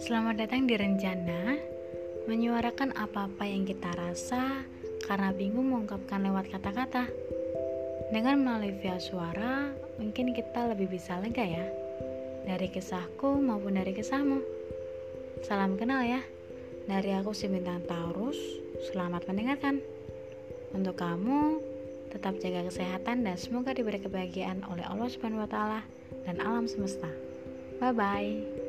Selamat datang di Rencana Menyuarakan apa-apa yang kita rasa Karena bingung mengungkapkan lewat kata-kata Dengan melalui via suara Mungkin kita lebih bisa lega ya Dari kisahku maupun dari kisahmu Salam kenal ya Dari aku si bintang Taurus Selamat mendengarkan Untuk kamu Tetap jaga kesehatan dan semoga diberi kebahagiaan oleh Allah Subhanahu wa taala dan alam semesta. Bye bye.